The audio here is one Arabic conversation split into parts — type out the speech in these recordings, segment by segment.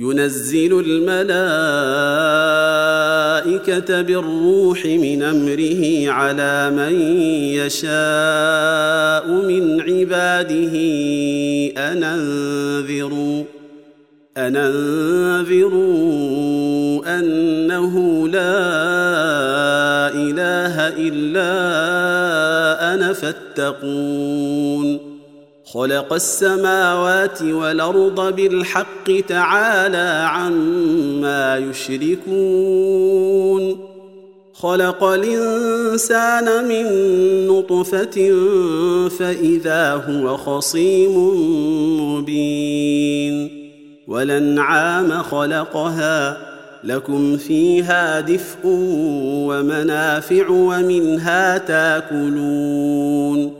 ينزل الملائكة بالروح من أمره على من يشاء من عباده. ان أنذروا ان أنذروا أنه لا إله إلا أنا فاتقون. خلق السماوات والأرض بالحق تعالى عما يشركون. خلق الإنسان من نطفة فإذا هو خصيم مبين. والأنعام خلقها لكم فيها دفء ومنافع ومنها تاكلون.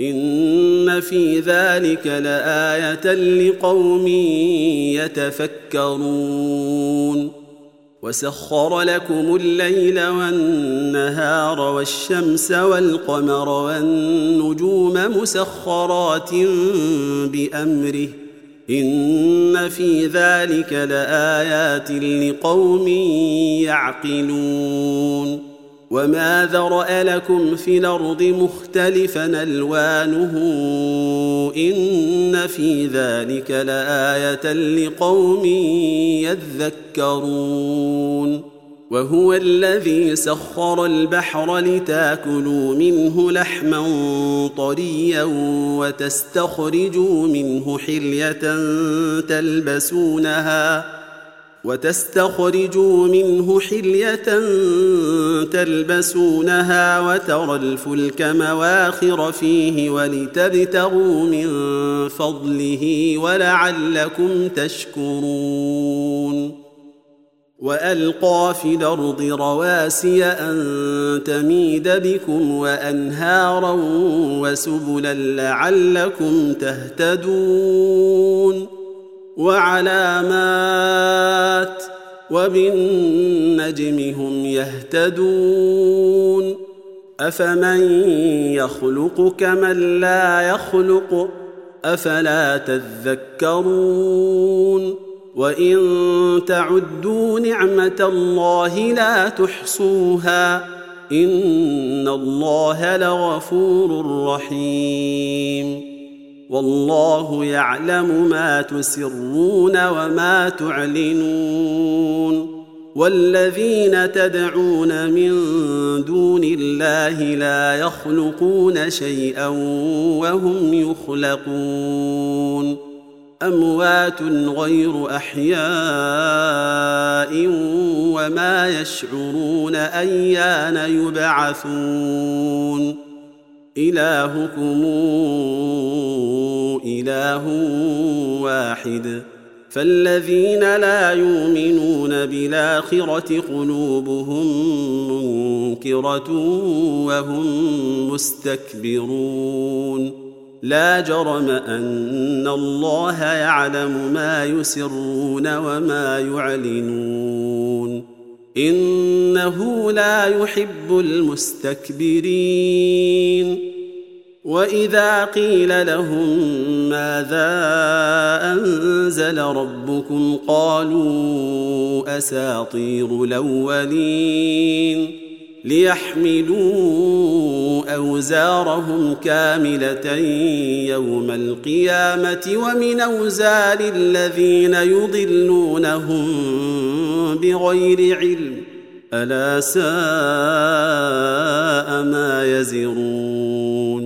إن في ذلك لآية لقوم يتفكرون. وسخر لكم الليل والنهار والشمس والقمر والنجوم مسخرات بأمره. إن في ذلك لآيات لقوم يعقلون. وما ذرا لكم في الأرض مختلفا الوانه ان في ذلك لايه لقوم يذكرون وهو الذي سخر البحر لتاكلوا منه لحما طريا وتستخرجوا منه حليه تلبسونها وتستخرجوا منه حلية تلبسونها وترى الفلك مواخر فيه ولتبتغوا من فضله ولعلكم تشكرون. وألقى في الأرض رواسي أن تميد بكم وأنهارا وسبلا لعلكم تهتدون. وعلامات وبالنجم هم يهتدون أفمن يخلق كمن لا يخلق أفلا تذكرون وإن تعدوا نعمة الله لا تحصوها إن الله لغفور رحيم والله يعلم ما تسرون وما تعلنون والذين تدعون من دون الله لا يخلقون شيئا وهم يخلقون أموات غير أحياء وما يشعرون أيان يبعثون إلهكم إله واحد. فالذين لا يؤمنون بالآخرة قلوبهم منكرة وهم مستكبرون. لا جرم أن الله يعلم ما يسرون وما يعلنون. إنه لا يحب المستكبرين. وإذا قيل لهم ماذا أنزل ربكم قالوا أساطير الأولين. ليحملوا أوزارهم كاملة يوم القيامة ومن أوزار الذين يضلونهم بغير علم ألا ساء ما يزرون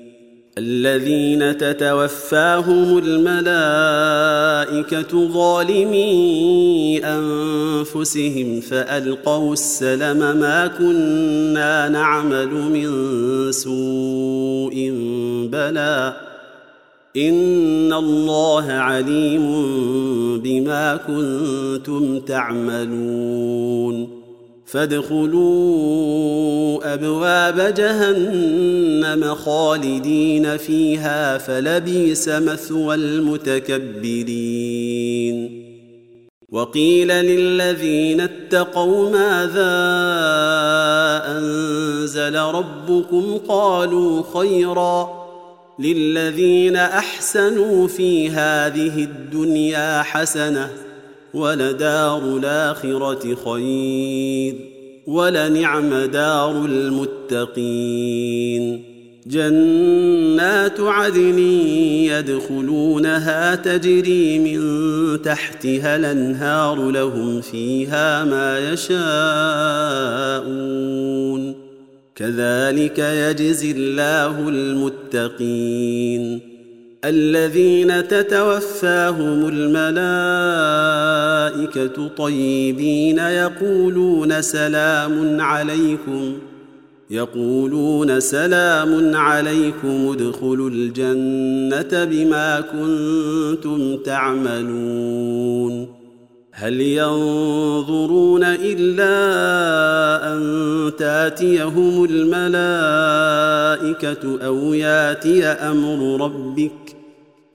الذين تتوفاهم الملائكة ظالمي أنفسهم فألقوا السلم ما كنا نعمل من سوء بلى إن الله عليم بما كنتم تعملون فادخلوا أبواب جهنم خالدين فيها فلبيس مثوى المتكبرين. وقيل للذين اتقوا ماذا أنزل ربكم؟ قالوا خيرا للذين أحسنوا في هذه الدنيا حسنة ولدار الآخرة خير ولنعم دار المتقين. جنات عدن يدخلونها تجري من تحتها الأنهار لهم فيها ما يشاءون. كذلك يجزي الله المتقين. الذين تتوفاهم الملائكة طيبين يقولون سلام عليكم يقولون سلام عليكم ادخلوا الجنة بما كنتم تعملون. هل ينظرون إلا أن تأتيهم الملائكة أو يأتي أمر ربك؟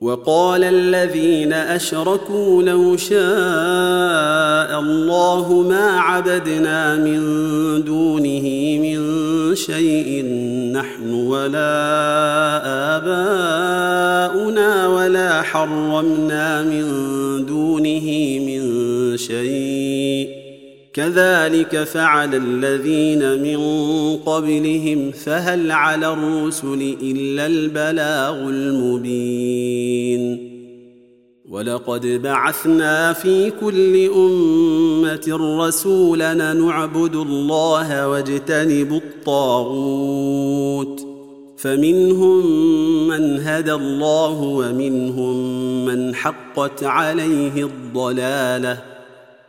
وقال الذين أشركوا لو شاء الله ما عبدنا من دونه من شيء نحن ولا آباؤنا ولا حرمنا من دونه من شيء. كذلك فعل الذين من قبلهم فهل على الرسل إلا البلاغ المبين؟ ولقد بعثنا في كل أمة رسولا نعبد الله واجتنب الطاغوت فمنهم من هدى الله ومنهم من حقت عليه الضلاله.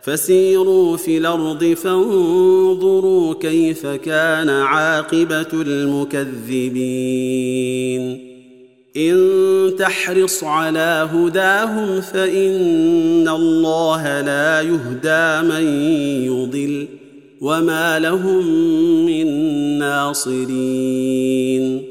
فسيروا في الأرض فانظروا كيف كان عاقبة المكذبين. إن تحرص على هداهم فإن الله لا يهدى من يضل وما لهم من ناصرين.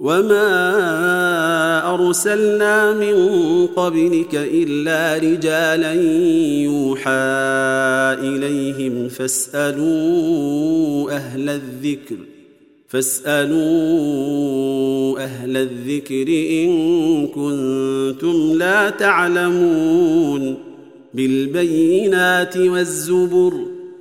وما ارسلنا من قبلك الا رجالا يوحى اليهم فاسالوا أهل الذكر فاسالوا أهل الذكر ان كنتم لا تعلمون بالبينات والزبر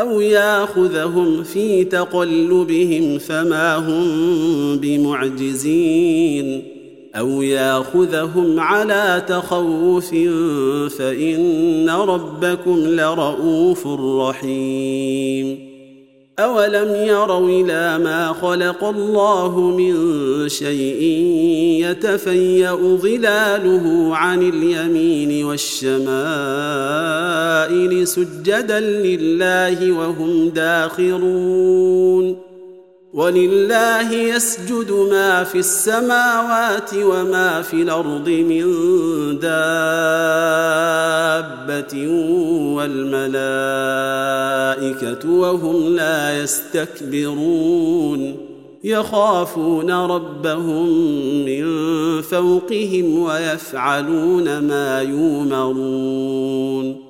أو ياخذهم في تقلبهم فما هم بمعجزين أو ياخذهم على تخوف فان ربكم لرءوف رحيم اولم يروا إلى ما خلق الله من شيء يتفيا ظلاله عن اليمين والشمائل سجدا لله وهم داخرون. ولله يسجد ما في السماوات وما في الأرض من دابة والملائكة وهم لا يستكبرون. يخافون ربهم من فوقهم ويفعلون ما يؤمرون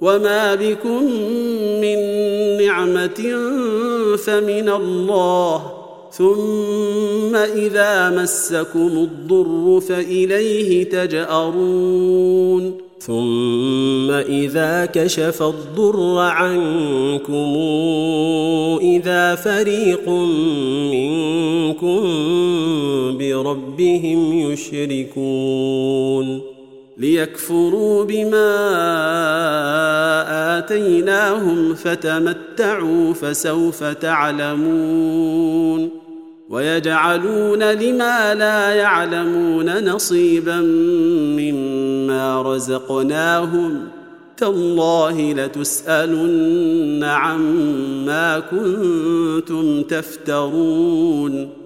وما بكم من نعمه فمن الله ثم اذا مسكم الضر فاليه تجارون ثم اذا كشف الضر عنكم اذا فريق منكم بربهم يشركون ليكفروا بما آتيناهم فتمتعوا فسوف تعلمون ويجعلون لما لا يعلمون نصيبا مما رزقناهم تالله لتسألن عما كنتم تفترون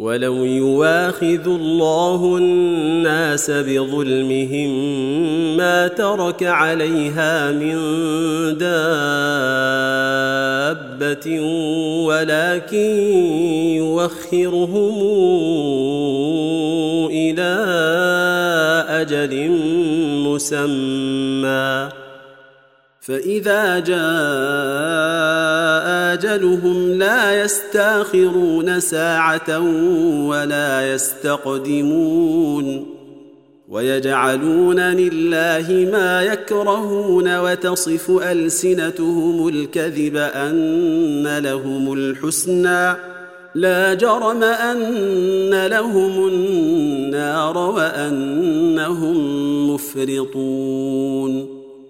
ولو يواخذ الله الناس بظلمهم ما ترك عليها من دابة ولكن يوخرهم إلى أجل مسمى. فإذا جاء أجلهم لا يستأخرون ساعة ولا يستقدمون ويجعلون لله ما يكرهون وتصف ألسنتهم الكذب أن لهم الحسنى لا جرم أن لهم النار وأنهم مفرطون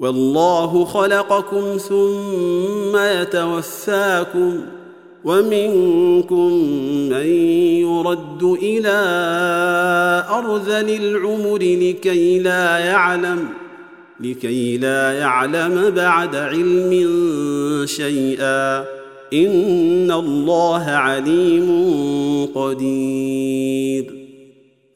والله خلقكم ثم يتوفاكم ومنكم من يرد إلى أرذل العمر لكي لا يعلم لكي لا يعلم بعد علم شيئا. إن الله عليم قدير.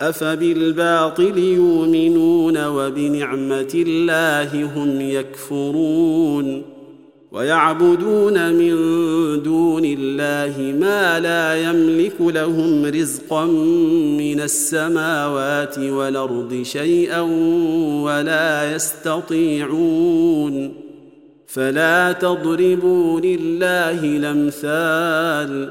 أفبالباطل يؤمنون وبنعمة الله هم يكفرون ويعبدون من دون الله ما لا يملك لهم رزقا من السماوات والأرض شيئا ولا يستطيعون فلا تضربوا لله الأمثال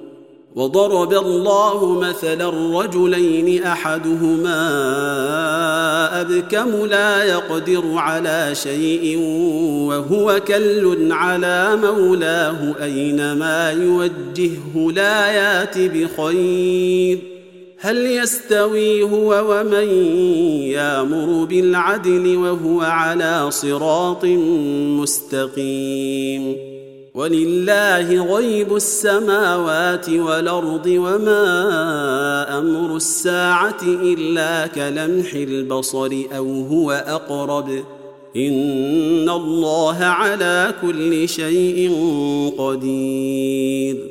وضرب الله مثلا رجلين أحدهما أبكم لا يقدر على شيء وهو كل على مولاه أينما يوجهه لا يأت بخير. هل يستوي هو ومن يامر بالعدل وهو على صراط مستقيم؟ ولله غيب السماوات والأرض وما أمر الساعة إلا كلمح البصر أو هو أقرب. إن الله على كل شيء قدير.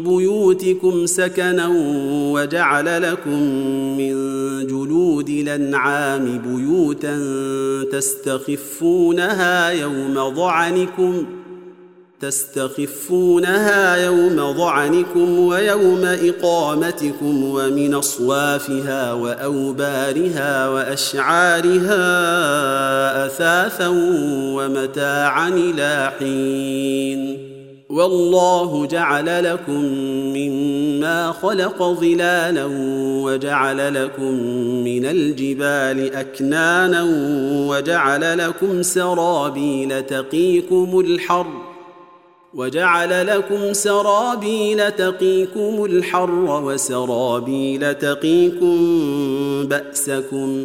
بيوتكم سكنا وجعل لكم من جلود الأنعام بيوتا تستخفونها يوم ظعنكم تستخفونها يوم ظعنكم ويوم إقامتكم ومن أصوافها وأوبارها وأشعارها أثاثا ومتاعا إلى حين والله جعل لكم مما خلق ظلالا وجعل لكم من الجبال أكنانا وجعل لكم سرابيل تقيكم الحر وجعل لكم سرابيل تقيكم الحر وسرابيل تقيكم بأسكم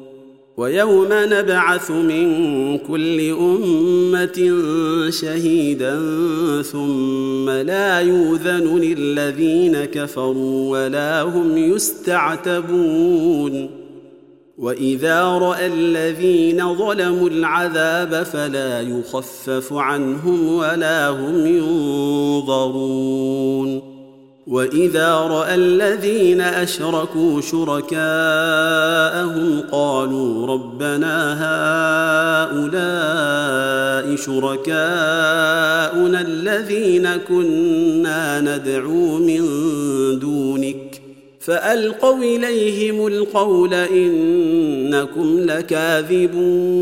ويوم نبعث من كل أمة شهيدا ثم لا يوذن للذين كفروا ولا هم يستعتبون. وإذا رأى الذين ظلموا العذاب فلا يخفف عنهم ولا هم ينظرون. وإذا رأى الذين أشركوا شركاءهم قالوا ربنا هؤلاء شركاءنا الذين كنا ندعو من دونك فألقوا إليهم القول إنكم لكاذبون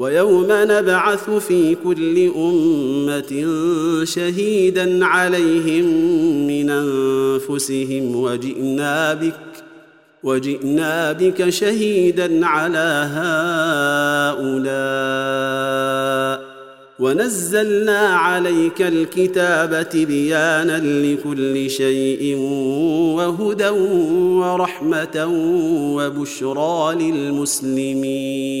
ويوم نبعث في كل أمة شهيدا عليهم من أنفسهم وجئنا بك وجئنا بك شهيدا على هؤلاء. ونزلنا عليك الكتاب تبيانا لكل شيء وهدى ورحمة وبشرى للمسلمين.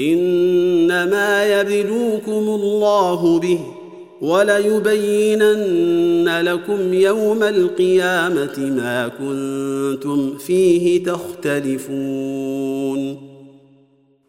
إنما يبلوكم الله به وليبينن لكم يوم القيامة ما كنتم فيه تختلفون.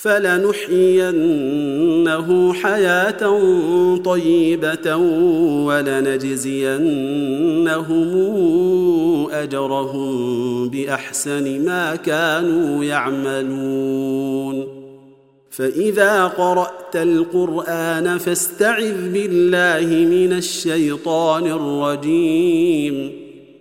فلنحيينه حياة طيبة ولنجزينهم أجرهم بأحسن ما كانوا يعملون. فإذا قرأت القرآن فاستعذ بالله من الشيطان الرجيم.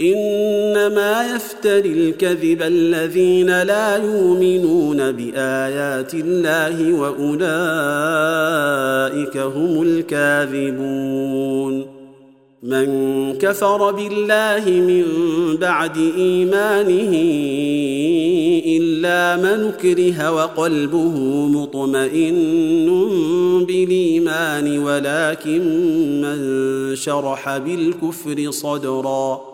إنما يفتري الكذب الذين لا يؤمنون بآيات الله وأولئك هم الكاذبون. من كفر بالله من بعد إيمانه إلا من كره وقلبه مطمئن بالإيمان ولكن من شرح بالكفر صدرا.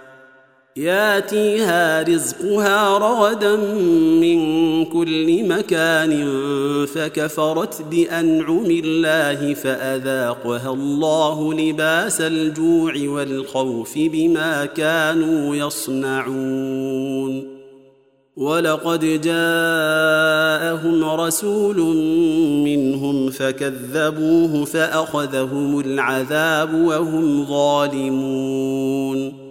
ياتيها رزقها رغدا من كل مكان فكفرت بأنعم الله فأذاقها الله لباس الجوع والخوف بما كانوا يصنعون. ولقد جاءهم رسول منهم فكذبوه فأخذهم العذاب وهم ظالمون.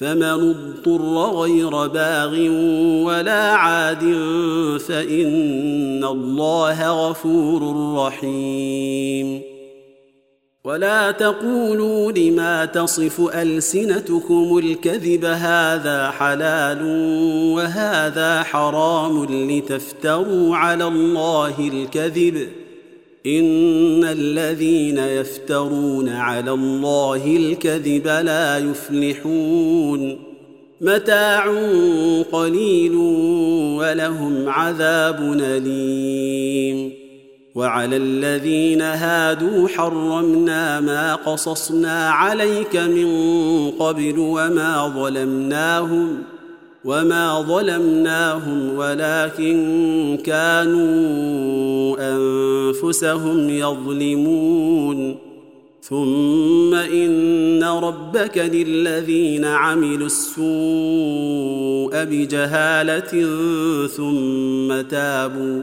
فمن اضطر غير باغ ولا عاد فإن الله غفور رحيم. ولا تقولوا لما تصف ألسنتكم الكذب هذا حلال وهذا حرام لتفتروا على الله الكذب. ان الذين يفترون على الله الكذب لا يفلحون متاع قليل ولهم عذاب اليم وعلى الذين هادوا حرمنا ما قصصنا عليك من قبل وما ظلمناهم وما ظلمناهم ولكن كانوا انفسهم يظلمون ثم ان ربك للذين عملوا السوء بجهاله ثم تابوا